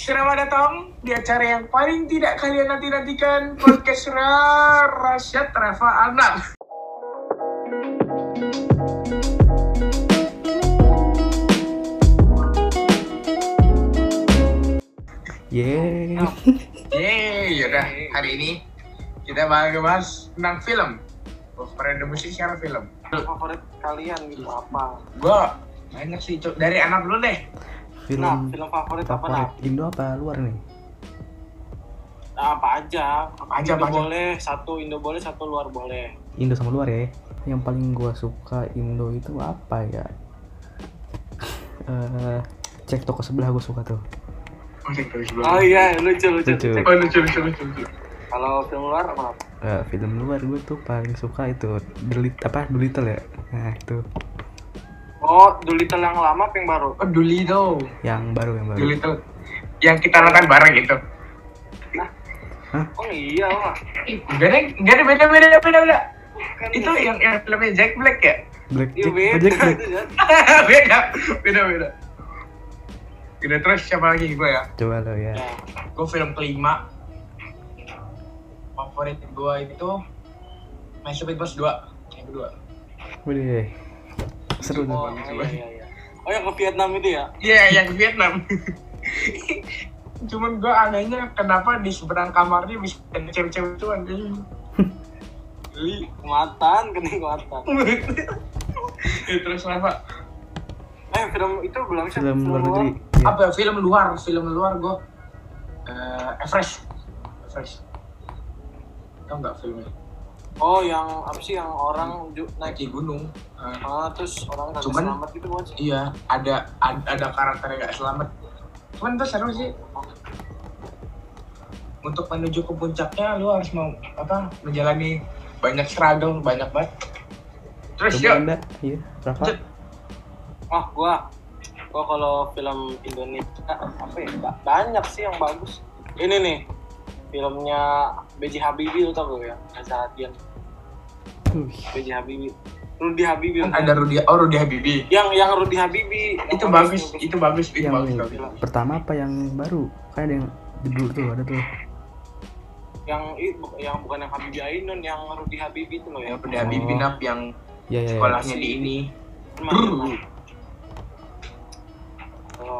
Selamat datang di acara yang paling tidak kalian nanti-nantikan Podcast Ra- Rasyad Rafa Anak Yeay. Yeay, yaudah hari ini kita bakal ngebahas tentang film. Favorit musik secara film. Favorit kalian gitu apa? Gua banyak sih, dari anak dulu deh Film Nah, film favorit, apa favorit nah? Indo apa luar nih? Nah, apa aja? Apa aja, Indo apa aja boleh, satu Indo boleh, satu luar boleh. Indo sama luar ya. Yang paling gua suka Indo itu apa ya? Eh, cek toko sebelah gua suka tuh. Dulu. Oh iya, lucu lucu. Lucu. Oh, lucu, lucu, lucu, lucu. Kalau film luar apa? Eh, film luar gua tuh paling suka itu Delit apa Dolittle ya? Nah itu Oh, Dolittle yang lama apa yang baru? Oh, Dolittle yang baru yang baru. Dolittle Yang kita nonton bareng itu Oh iya lah. Enggak ada, enggak ada, beda, beda, beda, beda Kan Itu yang, yang filmnya Jack Black ya? Black Iya Jack, beda. Jack Black. ya. beda, beda, beda Udah terus siapa lagi gue ya? Coba lo ya. Ya. Gue film kelima Favorit gue itu Master Boss 2 Yang kedua Udah. Seru tuh. Oh iya iya iya. Oh yang ke Vietnam itu ya? Iya, yang Vietnam Cuman gue anehnya kenapa di seberang kamarnya bisa ada cewek-cewek tuan Geli Kematan, kenikmatan. Ya, Terus apa? Eh film itu belum sih? Film luar negeri. Ya. Apa ya? film luar? Film luar gue eh Everest Everest Tau nggak filmnya? Oh yang apa sih yang orang naik di gunung ah terus orang kagak Cuman- selamat gitu bukan sih? Iya, ada ada, ada karakter yang gak selamat. Cuman itu seru sih. Untuk menuju ke puncaknya, lu harus mau apa? Menjalani banyak struggle, banyak banget. Terus yuk, Anda, iya, Rafa. Lanjut. Oh, gua gua kalau film Indonesia apa ya? ba- Banyak sih yang bagus. Ini nih filmnya B.J. Habibie lu tau gak ya? Reza Hadian. Wih, B.J. Habibie. Rudi Habibie. kan ada Rudi, oh Rudi Habibie. yang yang Rudi Habibie. Yang Itu bagus, bagus, itu bagus, itu yang bagus, bagus. pertama apa yang baru? Kan ada yang judul tuh, ada tuh. Yang itu yang bukan yang Habibie Ainun, yang Rudi Habibie itu loh ya. Yang Rudi Habibie Oh. nap yang Ya, ya, ya. sekolahnya di ini.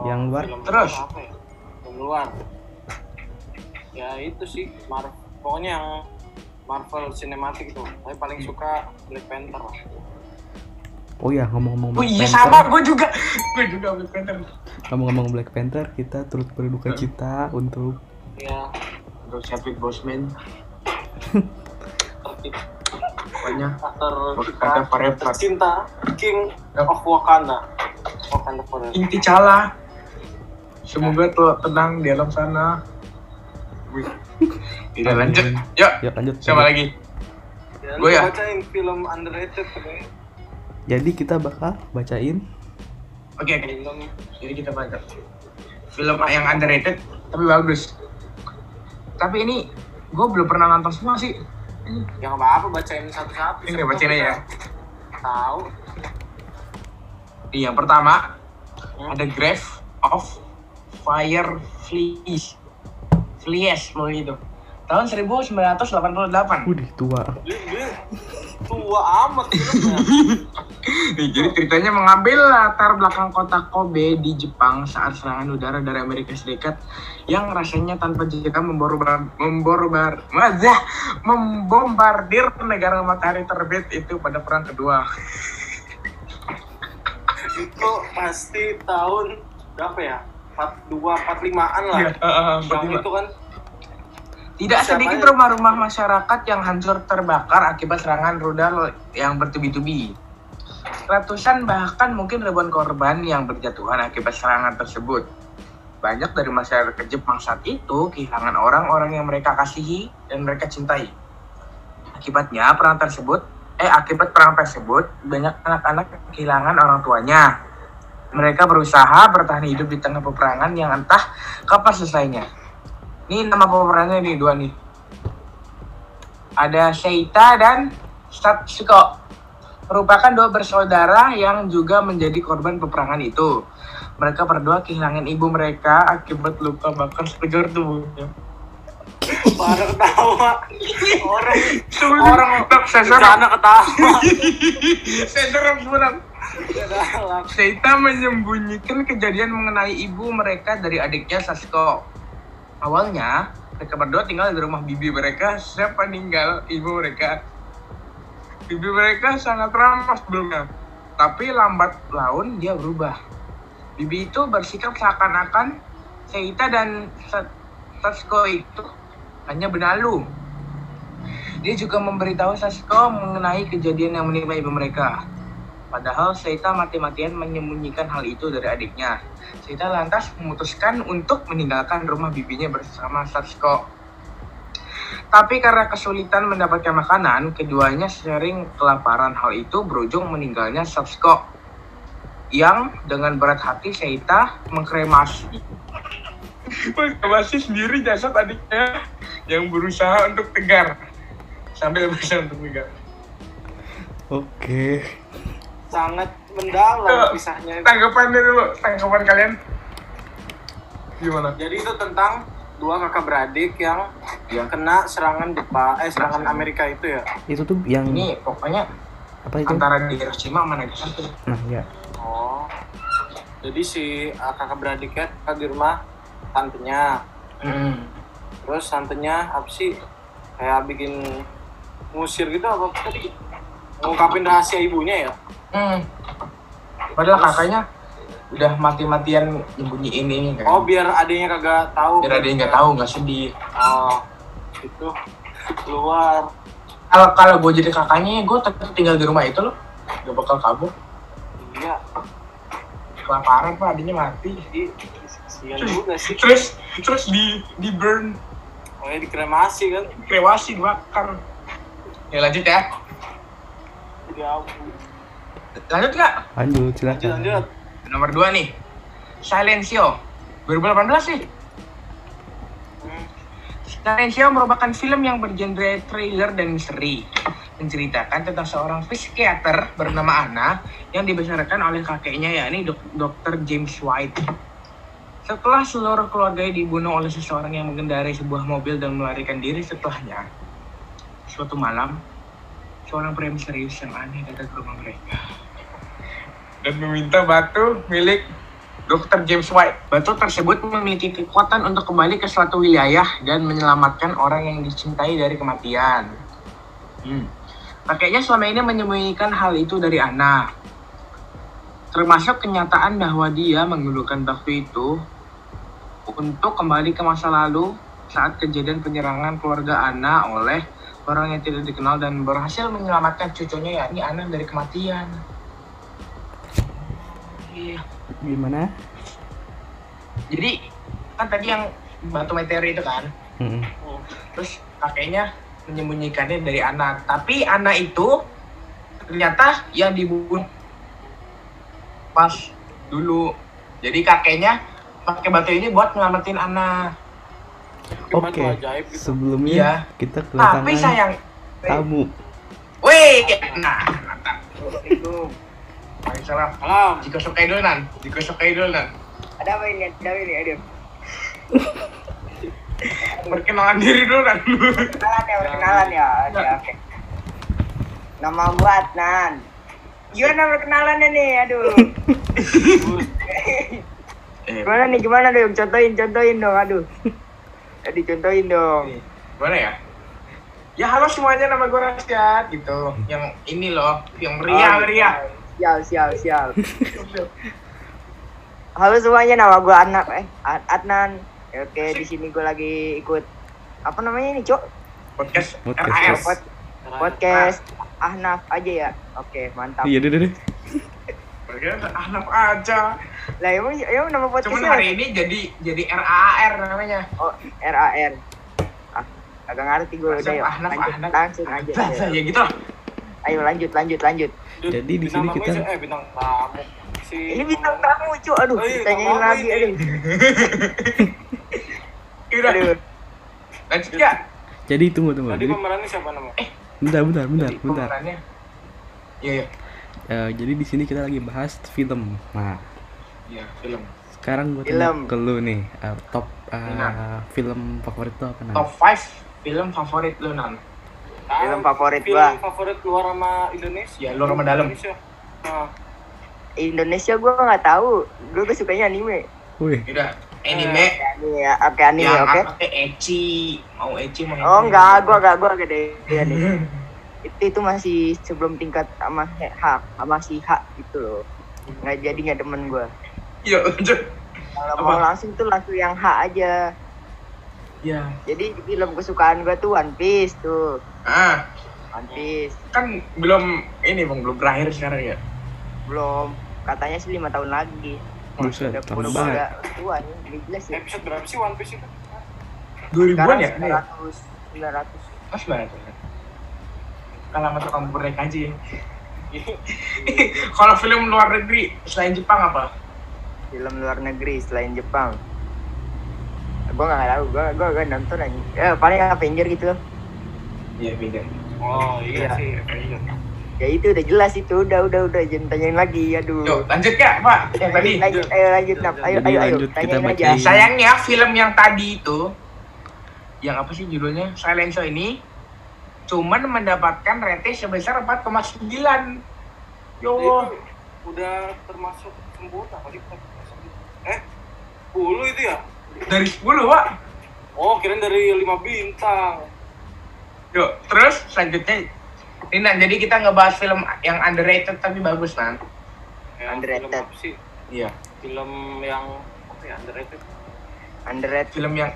Yang luar? Terus? apa ya? Film luar. Ya itu sih, Marvel. Pokoknya yang Marvel Cinematic itu. Saya paling suka Black Panther lah. Oh iya, ngomong-ngomong Oh Black iya Panther. sama, gue juga, gue juga Black Panther. Ngomong-ngomong Black Panther, kita turut berduka cita untuk Ya, Untuk Chadwick Boseman, pokoknya aktor Wakanda kita forever. tercinta King of Wakanda. Wakanda forever. inti cala. Semoga tuh tenang di alam sana. Wih. Tidak lanjut. Yuk, ya lanjut. siapa lanjut. lagi? Ya, Gua lu ya? bacain film underrated katanya. Jadi kita bakal bacain Oke, oke. Film Jadi kita baca film yang underrated tapi bagus. Tapi ini gue belum pernah nonton semua sih. yang apa apa bacain satu-satu. Ini Siapa bacain aja. kita Tahu. Nih, yang pertama Hmm. ada Grave of Fire Fleas lo itu. Tahun 1988. Udih tua. Tua amat. Nih, jadi ceritanya mengambil latar belakang kota Kobe di Jepang saat serangan udara dari Amerika Serikat yang rasanya tanpa jeda memborbar, memborbar, mazah, membombardir negara matahari terbit itu pada perang kedua. itu pasti tahun berapa ya? 42, 45-an lah. Iya, heeh, yang 45. itu kan Tidak Siapa sedikit rumah-rumah masyarakat yang hancur terbakar akibat serangan rudal yang bertubi-tubi. Ratusan bahkan mungkin ribuan korban yang berjatuhan akibat serangan tersebut. Banyak dari masyarakat Jepang saat itu kehilangan orang-orang yang mereka kasihi dan mereka cintai. Akibatnya perang tersebut, eh akibat perang tersebut, banyak anak-anak kehilangan orang tuanya. Mereka berusaha bertahan hidup di tengah peperangan yang entah kapan selesainya. Ini nama pemerannya nih dua nih. Ada Seita dan Satsuko. Merupakan dua bersaudara yang juga menjadi korban peperangan itu. mereka berdua kehilangan ibu mereka akibat luka bakar sekejur tubuhnya. Pada ketawa. Orang Orang tak bencana ketawa. serem. Galak. Seita menyembunyikan kejadian mengenai ibu mereka dari adiknya Sasko. Awalnya, mereka berdua tinggal di rumah bibi mereka siapa meninggal ibu mereka. Bibi mereka sangat ramah sebelumnya, tapi lambat laun dia berubah. Bibi itu bersikap seakan-akan Seita dan Sa- Sasko itu hanya benalu. Dia juga memberitahu Sasko mengenai kejadian yang menimpa ibu mereka. Padahal Seita mati-matian menyembunyikan hal itu dari adiknya. Seita lantas memutuskan untuk meninggalkan rumah bibinya bersama Satsuko. Tapi karena kesulitan mendapatkan makanan, keduanya sering kelaparan. Hal itu berujung meninggalnya Satsuko. Yang dengan berat hati Seita mengkremasi. Mengkremasi sendiri jasad adiknya yang berusaha untuk tegar. Sambil berusaha untuk tegar. Oke. Sangat mendalam kisahnya. tanggapan dulu tanggapan kalian gimana Jadi itu tentang dua kakak beradik yang ya kena serangan Jepang, eh serangan Amerika itu ya. Itu tuh yang ini pokoknya apa itu? antara di Hiroshima sama Nagasaki Nah, ya. Oh. Jadi si uh, kakak beradiknya di rumah tantenya. hmm. Terus tantenya apa sih? Kayak bikin ngusir gitu apa tadi? Ngungkapin rahasia ibunya ya? Hmm. padahal kakaknya udah mati-matian nyembunyiin ini kan Oh biar adiknya kagak tahu. biar ada yang nggak tahu nggak sedih Oh. Itu keluar. kalau kalau gue jadi kakaknya gue tetap tinggal di rumah itu loh gak bakal kabur Iya. kelaparan pak adiknya mati kasihan juga sih. terus terus di di burn Oh ya dikremasi kan? kremasi dibakar ya lanjut ya Jadi abu. Lanjut nggak Lanjut, Lanjut silakan. lanjut. nomor dua nih Silencio 2018 sih Hmm. Silencio merupakan film yang bergenre thriller dan misteri menceritakan tentang seorang psikiater bernama Anna yang dibesarkan oleh kakeknya yakni dok Dr. James White. Setelah seluruh keluarganya dibunuh oleh seseorang yang mengendarai sebuah mobil dan melarikan diri setelahnya, suatu malam, seorang pria misterius yang aneh datang ke rumah mereka dan meminta batu milik Dr. James White. Batu tersebut memiliki kekuatan untuk kembali ke suatu wilayah dan menyelamatkan orang yang dicintai dari kematian. Hmm. Kakeknya selama ini menyembunyikan hal itu dari Anna. Termasuk kenyataan bahwa dia menggunakan batu itu untuk kembali ke masa lalu saat kejadian penyerangan keluarga Anna oleh orang yang tidak dikenal dan berhasil menyelamatkan cucunya yakni Anna dari kematian. Iya. Gimana? Jadi kan tadi yang batu meteor itu kan, Mm-mm. terus kakeknya menyembunyikannya dari anak. Tapi anak itu ternyata yang dibunuh pas dulu. Jadi kakeknya pakai batu ini buat nyelamatin anak. Oke. ajaib gitu. Sebelumnya Iya. kita Tapi kedatangan sayang, tamu. weh, nah, mantap. Assalamualaikum. Waalaikumsalam. Salam. Jika suka dulu nan, jika suka dulu nan. Ada apa ini? Ada apa ini? Aduh. Perkenalan diri dulu nan. Perkenalan ya, perkenalan ya. Oke, oke. Nama gua Adnan. Gimana perkenalannya nih? Aduh. Eh, Gimana nih? Gimana dong? Contohin, contohin dong. Aduh. Tadi contohin dong. Gimana ya? Ya halo semuanya nama gue Rasyad gitu. Yang ini loh, yang meriah Oh, meriah. Siap, siap, siap. Halo semuanya, nama gua Anak eh Ad- Adnan. Oke, di sini gua lagi ikut apa namanya ini, Cok? Podcast Podcast. Pod- podcast Ahnaf aja ya. Oke, mantap. Iya, deh, deh, Ahnaf aja. Lah emang emang nama Cuman podcastnya hari ini jadi jadi RAR namanya. Oh, RAR. Ah, agak ngerti gue udah yuk. Ahnaf Lanjut, Ahnaf. langsung aja. Ya gitu lah. Ayo lanjut, lanjut, lanjut. Jadi di sini kita- eh bintang tamu. Si Ini bintang tamu, cu. Aduh, Oh iya, ditanyain lagi, ini. aduh. Udah. Aduh. Lanjut ya. Jadi tunggu tunggu. Tadi Jadi, pemerannya siapa namanya? bentar bentar bentar Jadi bentar. pemerannya. Iya iya. Eh, jadi di sini kita lagi bahas film. Nah, Iya, film. Sekarang gue Film. tanya ke lu nih, uh, top uh, Nah. film favorit tuh apa Top namanya? 5 film favorit lu nan? Film favorit film gua. favorit luar sama Indonesia. Ya, luar sama dalam. Indonesia. Nah, Indonesia gue nggak tahu. Gue sukanya anime. Wih, Udah, anime Anime ya, oke anime yang oke. apa kayak ecchi, mau ecchi mau Oh enggak, gua enggak, gua gede nih. itu itu masih sebelum tingkat sama hak, sama si hak gitu loh. Nggak jadi nggak demen gua. Iya, lanjut. Kalau mau langsung tuh langsung yang hak aja. Iya. Jadi film kesukaan gua tuh One Piece tuh. Ah, One Piece kan belum ini bang belum berakhir sekarang ya. belum katanya sih lima tahun lagi. buset, Udah udah banget. tua nih, jelas ya. episode berapa sih One Piece itu? 2000-an ya? Ini ya? 900 900. Oh, 900. Kalau sama tukang burek aja ya. Kalau film luar negeri selain Jepang apa? Film luar negeri selain Jepang. Gua nggak tahu, gua gua gak nonton aja. Eh, paling Avenger gitu loh. Iya beda. Oh iya Iya. sih, Avenger. Ya itu udah jelas itu, udah udah udah jangan tanyain lagi, aduh. Yuk lanjut ya Pak. Yang tadi. lanjut ayo lanjut Nap. ayo ayo ayo tanyain aja bacain. Sayangnya film yang tadi itu yang apa sih judulnya Silent Show ini cuman mendapatkan rating sebesar 4,9 Yo Itu udah termasuk sempurna kali Eh, 10 itu ya? Dari 10 pak Oh, kirain dari 5 bintang. Yuk terus selanjutnya ini Nan, jadi kita ngebahas film yang underrated tapi bagus Nan Yang Underrated. Film apa sih? Iya Film yang apa ya underrated? underrated film yang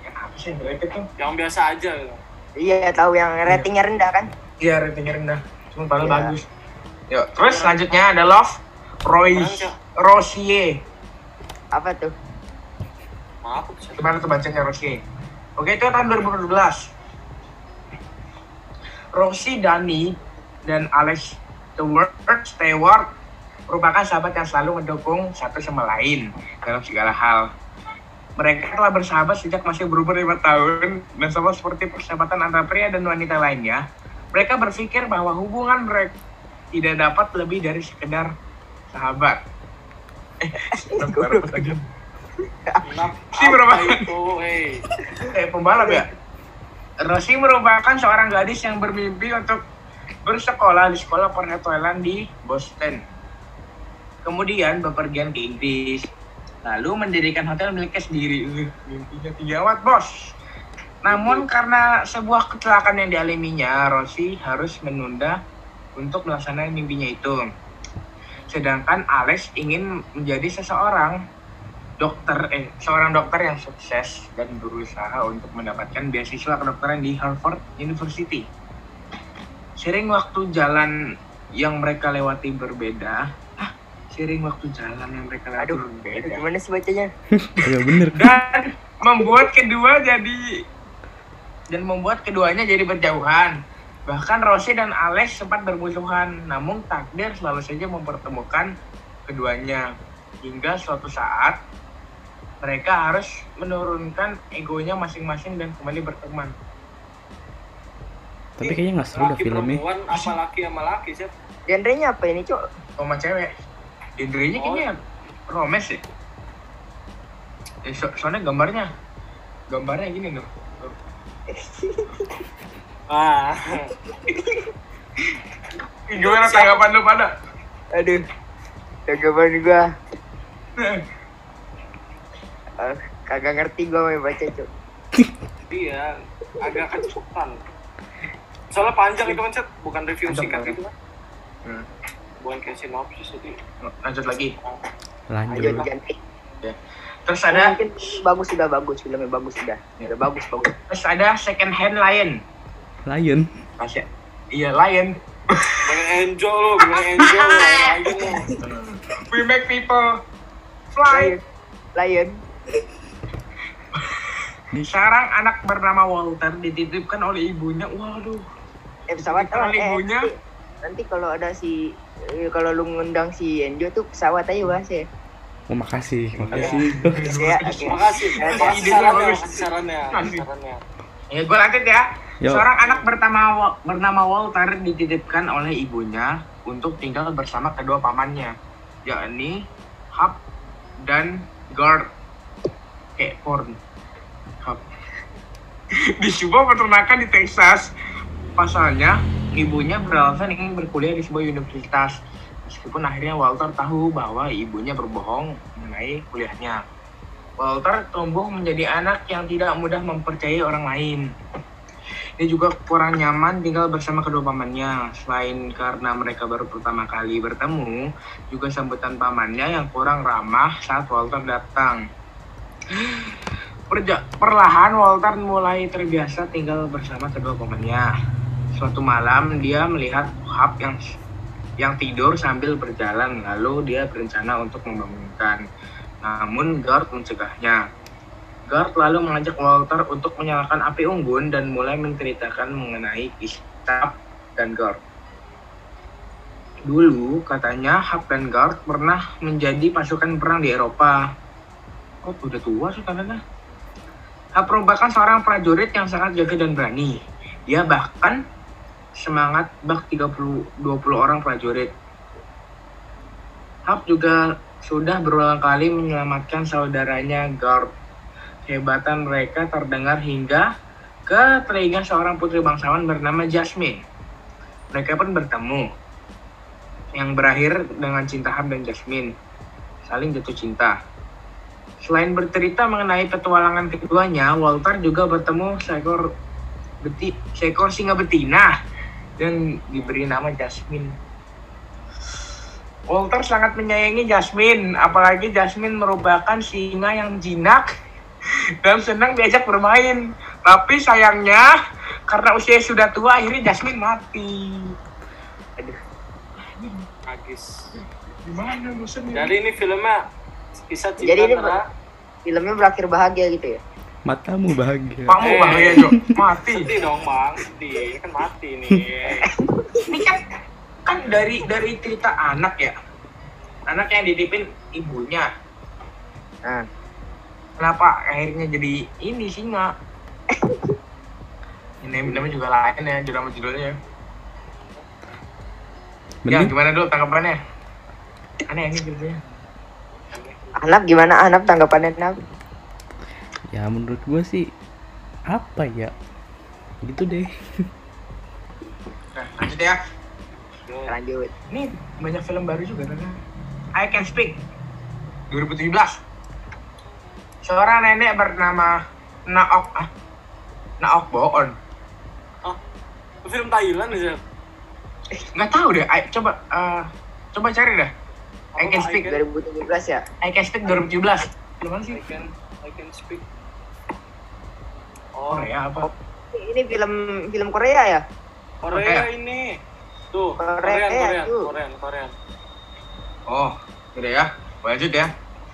yang apa sih underrated tuh Yang biasa aja gitu. iya tahu yang ratingnya rendah kan Iya ratingnya rendah cuma padahal Iya. bagus Yuk terus selanjutnya ada Love Roy? Rosier apa tuh Maaf, aku bisa. Gimana tuh bacanya Rossi? Oke, itu tahun 2012. Rossi Dani dan Alex Stewart, Stewart merupakan sahabat yang selalu mendukung satu sama lain dalam segala hal. Mereka telah bersahabat sejak masih berumur lima tahun dan sama seperti persahabatan antara pria dan wanita lainnya. Mereka berpikir bahwa hubungan mereka tidak dapat lebih dari sekedar sahabat. Eh, sahabat lagi. Kenapa Si berapa? itu? Eh pembalap ya Rossi merupakan seorang gadis yang bermimpi untuk bersekolah di sekolah perhotelan di Boston. Kemudian bepergian ke Inggris, lalu mendirikan hotel miliknya sendiri. Mimpinya tinggi amat, bos. Namun karena sebuah kecelakaan yang dialaminya, Rossi harus menunda untuk melaksanakan mimpinya itu. Sedangkan Alex ingin menjadi seseorang dokter eh seorang dokter yang sukses dan berusaha untuk mendapatkan beasiswa kedokteran di Harvard University. Sering waktu jalan yang mereka lewati berbeda. Ah, sering waktu jalan yang mereka lewati aduh berbeda. aduh, gimana sih bacanya Iya bener. Dan membuat kedua jadi dan membuat keduanya jadi berjauhan. Bahkan Rossi dan Alex sempat bermusuhan, namun takdir selalu saja mempertemukan keduanya. Hingga suatu saat mereka harus menurunkan egonya masing-masing dan kembali berteman. Tapi kayaknya nggak seru dah filmnya. perempuan apa laki sama laki sih? genrenya apa ini cok Sama cewek. Genrenya kayaknya romance ya. Eh, so- soalnya gambarnya gambarnya gini loh. Ah. Gimana tanggapan lu pada? aduh tanggapan gua Ah, kagak ngerti gua mau baca cok Iya, agak kecepatan. Soalnya panjang itu kan, bukan review Panjang, singkat gitu kan. Hmm. Bukan kayak sinopsis jadi. Lanjut lagi. Lanjut. ayo ganti Terus ada mungkin bagus sudah bagus filmnya bagus sudah udah bagus bagus terus ada second hand lion. Lion. Kasih. Iya lion. Pengen enjoy lo, pengen enjoy lo, lagi lo. We make people fly. lion lion Sekarang anak bernama Walter dititipkan oleh ibunya. Waduh. eh pesawat oh, oleh eh, ibunya. nanti, nanti kalau ada si eh, kalau lu ngundang si Enjo tuh pesawat aja bahas ya Oh makasih, makasih. ya oke Makasih, makasih ide sarannya, sarannya, sarannya. Ya gue lanjut ya. Yo. Seorang anak bernama bernama Walter dititipkan oleh ibunya untuk tinggal bersama kedua pamannya, yakni Hap dan Guard porn Hap. di sebuah peternakan di Texas pasalnya ibunya beralasan ingin berkuliah di sebuah universitas meskipun akhirnya Walter tahu bahwa ibunya berbohong mengenai kuliahnya Walter tumbuh menjadi anak yang tidak mudah mempercayai orang lain dia juga kurang nyaman tinggal bersama kedua pamannya. Selain karena mereka baru pertama kali bertemu, juga sambutan pamannya yang kurang ramah saat Walter datang. Perja- perlahan Walter mulai terbiasa tinggal bersama kedua pamannya. Suatu malam dia melihat Hap yang yang tidur sambil berjalan, lalu dia berencana untuk membangunkan. Namun Guard mencegahnya. Guard lalu mengajak Walter untuk menyalakan api unggun dan mulai menceritakan mengenai kisah dan Guard. Dulu katanya Hap dan Guard pernah menjadi pasukan perang di Eropa. Oh, udah tua saudaranya. Hap merupakan seorang prajurit yang sangat jaga dan berani. Dia bahkan semangat bak 30 20 orang prajurit. Hap juga sudah berulang kali menyelamatkan saudaranya Guard kehebatan mereka terdengar hingga ke telinga seorang putri bangsawan bernama Jasmine. Mereka pun bertemu, yang berakhir dengan cinta Hab dan Jasmine, saling jatuh cinta. Selain bercerita mengenai petualangan keduanya, Walter juga bertemu seekor beti, seekor singa betina dan diberi nama Jasmine. Walter sangat menyayangi Jasmine, apalagi Jasmine merupakan singa yang jinak dan senang diajak bermain. Tapi sayangnya karena usia sudah tua akhirnya Jasmine mati. Aduh, Agis. gimana bosan Jadi ini filmnya kisah cinta Jadi ini antara Filmnya berakhir bahagia gitu ya. Matamu bahagia. Pakmu Eh. bahaya Jo, mati. sedih dong bang, sedih Ini kan mati nih. Ini kan kan dari dari cerita anak ya. Anak yang ditipin ibunya. Nah, Kenapa akhirnya jadi ini singa? Ini namanya juga lain ya, judul sama judulnya. Ya, Mending gimana dulu tanggapannya? Aneh ini ceritanya. Anap gimana Anap tanggapannya Anap? ya menurut gue sih apa ya gitu deh Nah, lanjut ya. Lanjut. Ini banyak film baru juga kan? I Can Speak 2017. Seorang nenek bernama Naok ah, Naok Boon. Film Thailand ya. Nggak tahu deh. I- coba eh, coba cari dah. I Can Speak. 2017 ya. I Can Speak 2017. Film mana sih? I can I can speak. Oh Oh, ya apa? Ini film film Korea ya? Korea Oke. ini. Tuh, Korea, Korean, Korean, tuh. Korean, Korean. Oh, udah ya. Lanjut ya.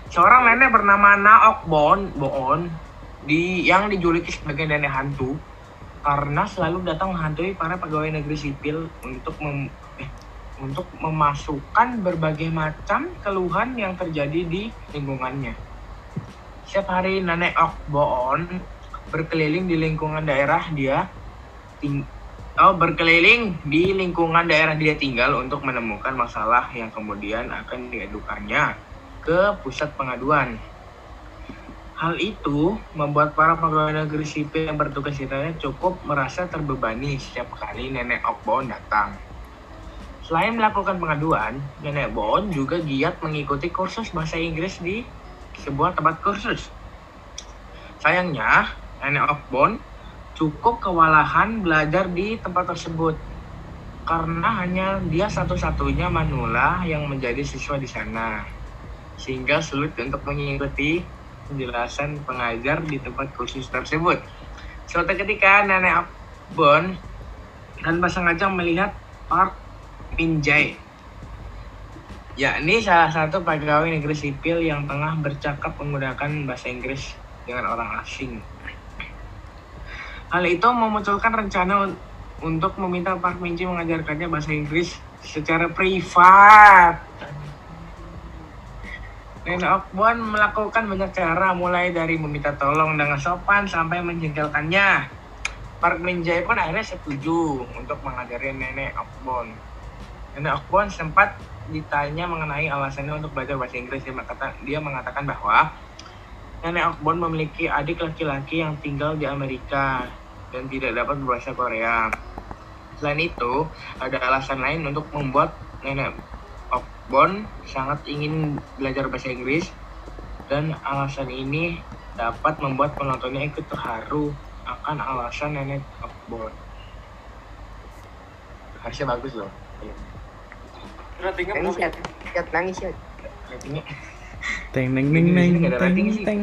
Seorang nenek bernama Naok Bon, Boon di yang dijuluki sebagai nenek hantu karena selalu datang menghantui para pegawai negeri sipil untuk mem, eh, untuk memasukkan berbagai macam keluhan yang terjadi di lingkungannya. Setiap hari nenek Ok Boon berkeliling di lingkungan daerah dia ting- oh, berkeliling di lingkungan daerah dia tinggal untuk menemukan masalah yang kemudian akan diadukannya ke pusat pengaduan. Hal itu membuat para pegawai negeri sipil yang bertugas di cukup merasa terbebani setiap kali nenek Okbon datang. Selain melakukan pengaduan, nenek Bon juga giat mengikuti kursus bahasa Inggris di sebuah tempat kursus. Sayangnya, nenek Okbon cukup kewalahan belajar di tempat tersebut karena hanya dia satu-satunya manula yang menjadi siswa di sana sehingga sulit untuk mengikuti penjelasan pengajar di tempat kursus tersebut. Suatu ketika nenek Bon dan pasang ajang melihat Park Min Jae yakni salah satu pegawai negeri sipil yang tengah bercakap menggunakan bahasa Inggris dengan orang asing. Hal itu memunculkan rencana un- untuk meminta Park Min Jae mengajarkannya bahasa Inggris secara privat. Nenek Okbon melakukan banyak cara mulai dari meminta tolong dengan sopan sampai menjengkelkannya. Park Min Jae pun akhirnya setuju untuk mengajari Nenek Okbon. Nenek Okbon sempat ditanya mengenai alasannya untuk belajar bahasa Inggris, dia mengatakan, dia mengatakan bahwa nenek Okbon memiliki adik laki-laki yang tinggal di Amerika dan tidak dapat berbahasa Korea. Selain itu, ada alasan lain untuk membuat nenek Okbon sangat ingin belajar bahasa Inggris dan alasan ini dapat membuat penontonnya ikut terharu akan alasan nenek Okbon. Harusnya bagus loh. Nangis ya, Syat, nangis ya. Ratingnya Teng neng neng neng teng teng.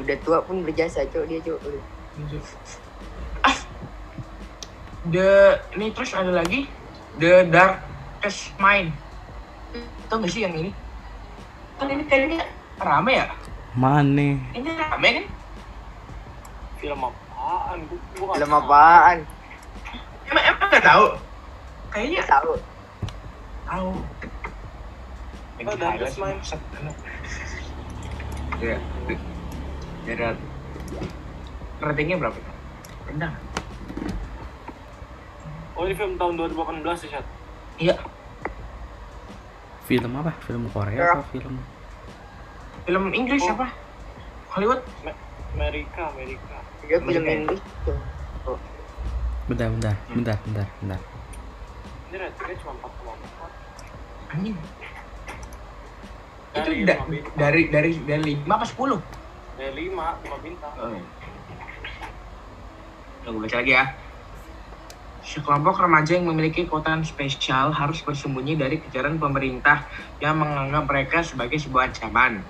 Udah tua pun berjasa, cok dia cok. Ah the ini terus ada lagi the darkest mind tau gak sih yang ini kan ini kayaknya rame ya Mane. ini rame kan Film apaan? Gua, gua nggak Film apaan? emang emang gak tahu kayaknya Tahu. tahu Oh, Darkest Mind. ya ya ratingnya berapa rendah Oh ini film tahun 2018 ya, Chat? iya Film apa? Film Korea Ya. apa film? film Inggris Oh. apa Hollywood Amerika, Amerika. Dia film? Inggris tuh. Bentar, bentar, bentar, bentar, bentar. Ini ratingnya cuma 4,4. anjing Dari itu da- lima dari dari dari lima apa sepuluh Dari 5, 5 bintang. Oh. Gue baca lagi ya. Sekelompok remaja yang memiliki kekuatan spesial harus bersembunyi dari kejaran pemerintah yang menganggap mereka sebagai sebuah ancaman.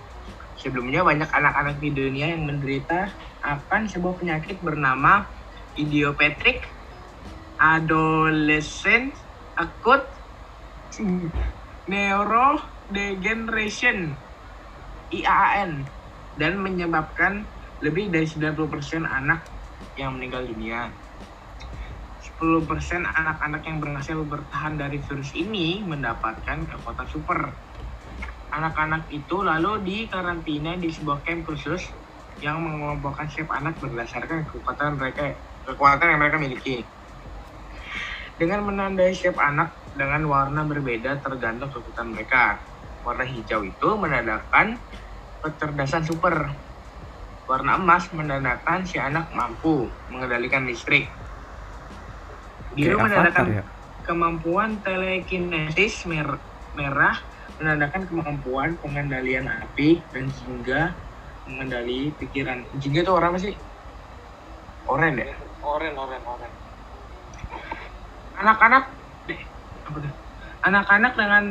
Sebelumnya banyak anak-anak di dunia yang menderita akan sebuah penyakit bernama idiopathic adolescent acute neurodegeneration IAAN dan menyebabkan lebih dari 90% anak yang meninggal dunia. 10% anak-anak yang berhasil bertahan dari virus ini mendapatkan kekuatan super. Anak-anak itu lalu dikarantina di sebuah camp khusus yang mengelompokkan setiap anak berdasarkan kekuatan mereka kekuatan yang mereka miliki. Dengan menandai setiap anak dengan warna berbeda tergantung kekuatan mereka. Warna hijau itu menandakan kecerdasan super. Warna emas menandakan si anak mampu mengendalikan listrik. Biru menandakan ya. kemampuan telekinesis mer- merah menandakan kemampuan pengendalian api dan jingga mengendali pikiran. Jingga itu orang apa sih? Oren ya? Oren, oren, oren. Anak-anak tuh? Anak-anak dengan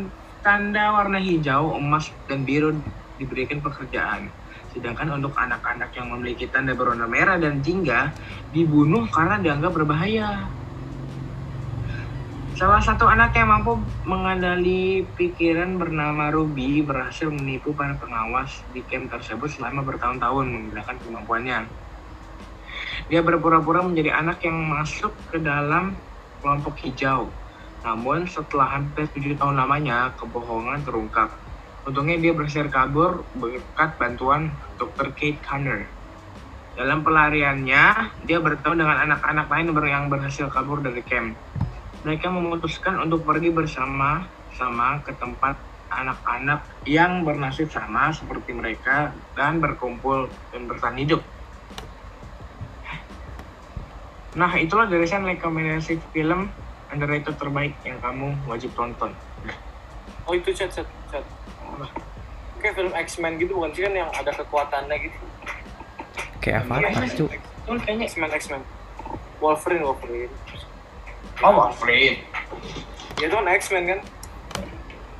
tanda warna hijau, emas, dan biru diberikan pekerjaan. Sedangkan untuk anak-anak yang memiliki tanda berwarna merah dan jingga dibunuh karena dianggap berbahaya. Salah satu anak yang mampu mengendali pikiran bernama Ruby berhasil menipu para pengawas di camp tersebut selama bertahun-tahun menggunakan kemampuannya. Dia berpura-pura menjadi anak yang masuk ke dalam kelompok hijau. Namun setelah hampir tujuh tahun lamanya, kebohongan terungkap. Untungnya dia berhasil kabur berkat bantuan Dr. Kate Connor. Dalam pelariannya, dia bertemu dengan anak-anak lain yang berhasil kabur dari camp. Mereka memutuskan untuk pergi bersama-sama ke tempat anak-anak yang bernasib sama seperti mereka dan berkumpul dan bertahan hidup. Nah, itulah deresan rekomendasi film underrated terbaik yang kamu wajib tonton. Oh itu chat, chat, chat. Kayak film X-Men gitu bukan sih kan yang ada kekuatannya gitu. Kayak cuk. Itu kayaknya X-Men, X-Men. Wolverine, Wolverine. Oh, Wolverine. Ya itu kan X-Men kan?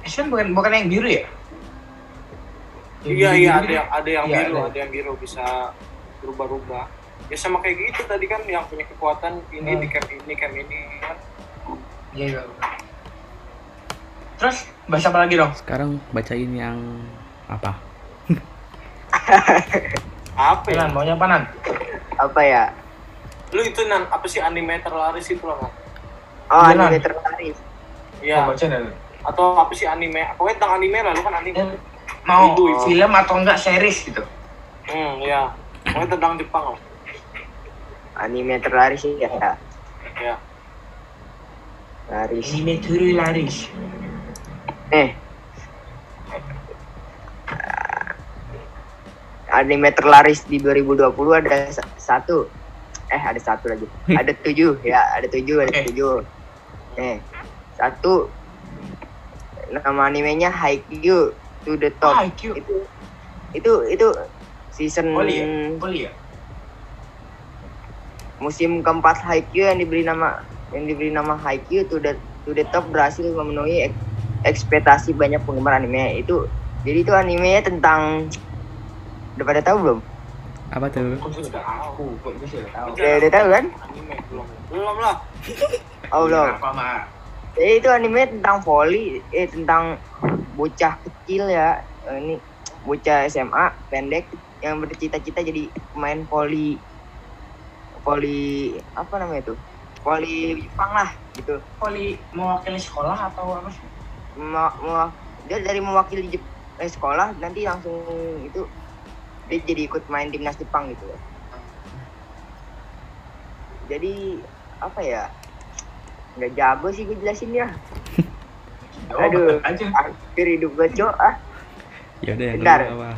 Asian bukan bukan yang biru ya? Iya, iya, ada ada yang Iya, biru, ada. ada yang biru bisa berubah-ubah. Ya sama kayak gitu tadi kan yang punya kekuatan ini Hmm. di camp ini, camp ini kan. Iya, iya. Terus bahasa apa lagi dong? Sekarang bacain yang apa? Apa ya? Nan, maunya apa Nan? Apa ya? Lu itu nan apa sih anime terlaris itu loh? Nan? Oh, Iya, anime Nan. terlaris. Iya. Mau baca Nan? Atau apa sih anime? Pokoknya tentang anime lah, lu kan anime. Yang Mau Ibu, film atau enggak series gitu? Hmm, iya. Pokoknya tentang Jepang loh. Anime terlaris ya. Ya. laris Anime turu laris. eh anime terlaris di 2020 ada sa- satu eh ada satu lagi ada tujuh ya ada tujuh ada Oke. tujuh eh satu nama animenya Haikyuu to the top IQ. itu itu itu season Poli ya? Poli ya? Musim keempat Haikyuu yang diberi nama yang diberi nama Haikyuu to the to the top berhasil memenuhi ek- ekspektasi banyak penggemar anime itu jadi itu animenya tentang udah pada tahu belum? Apa tuh? Kok sudah tahu? Kok gue sudah tahu. Udah, udah tahu kan? Anime belum. Belum lah. Oh belum. Apa? Jadi itu anime tentang volley, eh tentang bocah kecil ya. Eh, Ini bocah SMA pendek yang bercita-cita jadi pemain volley volley apa namanya itu? Volley Jepang lah gitu. Poli mewakili sekolah atau apa sih? Mewa- mewa- dia dari mewakili Jep- eh, sekolah nanti langsung itu dia jadi ikut main timnas Jepang gitu loh. Jadi apa ya? Nggak jago sih gue jelasin ya. Oh, Aduh. aja. Akhir hidup gue cok ah. Ya udah yang Bentar. apa?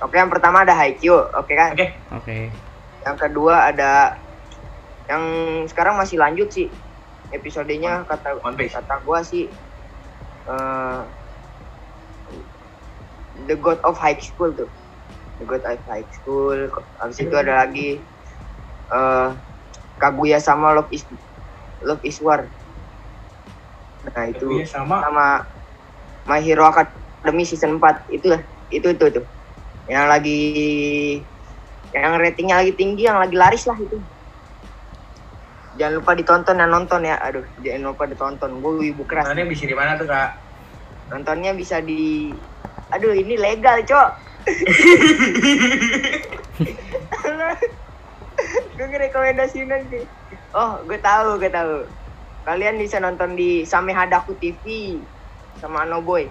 Oke yang pertama ada Haikyuu, oke kan? Oke. Oke. Yang kedua ada yang sekarang masih lanjut sih episodenya kata One Piece. kata gua sih eh, The God of High School tuh The God of High School habis itu ada lagi eh Kaguya sama Love is Love is War nah itu Itu sama. sama My Hero Academy season 4 itulah itu itu tuh yang lagi yang ratingnya lagi tinggi yang lagi laris lah itu. Jangan lupa ditonton dan nonton ya. Aduh jangan lupa ditonton. Gue wibu keras. Nontonnya bisa di mana tuh kak? nontonnya bisa di aduh ini legal cok. Gue ngerekomendasiin nanti oh gue tahu gue tahu. Kalian bisa nonton di Same Hadaku TV sama Anoboy.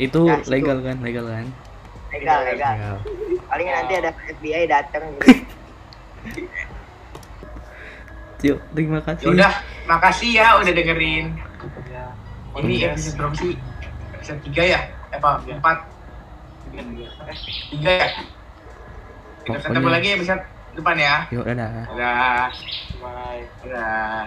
Itu Nah, legal kan? Legal kan? Legal legal Legal. paling nanti ada FBI datang gitu. Yuk, terima kasih. Ya udah, makasih ya udah dengerin. Ya. Ini episode berapa sih? Episode 3 ya? Eh, apa? Tiga. 4? Tiga, tiga. Eh, 3 ya? Kita ketemu lagi episode depan ya. Yuk, dadah. Dadah. Bye. Dadah.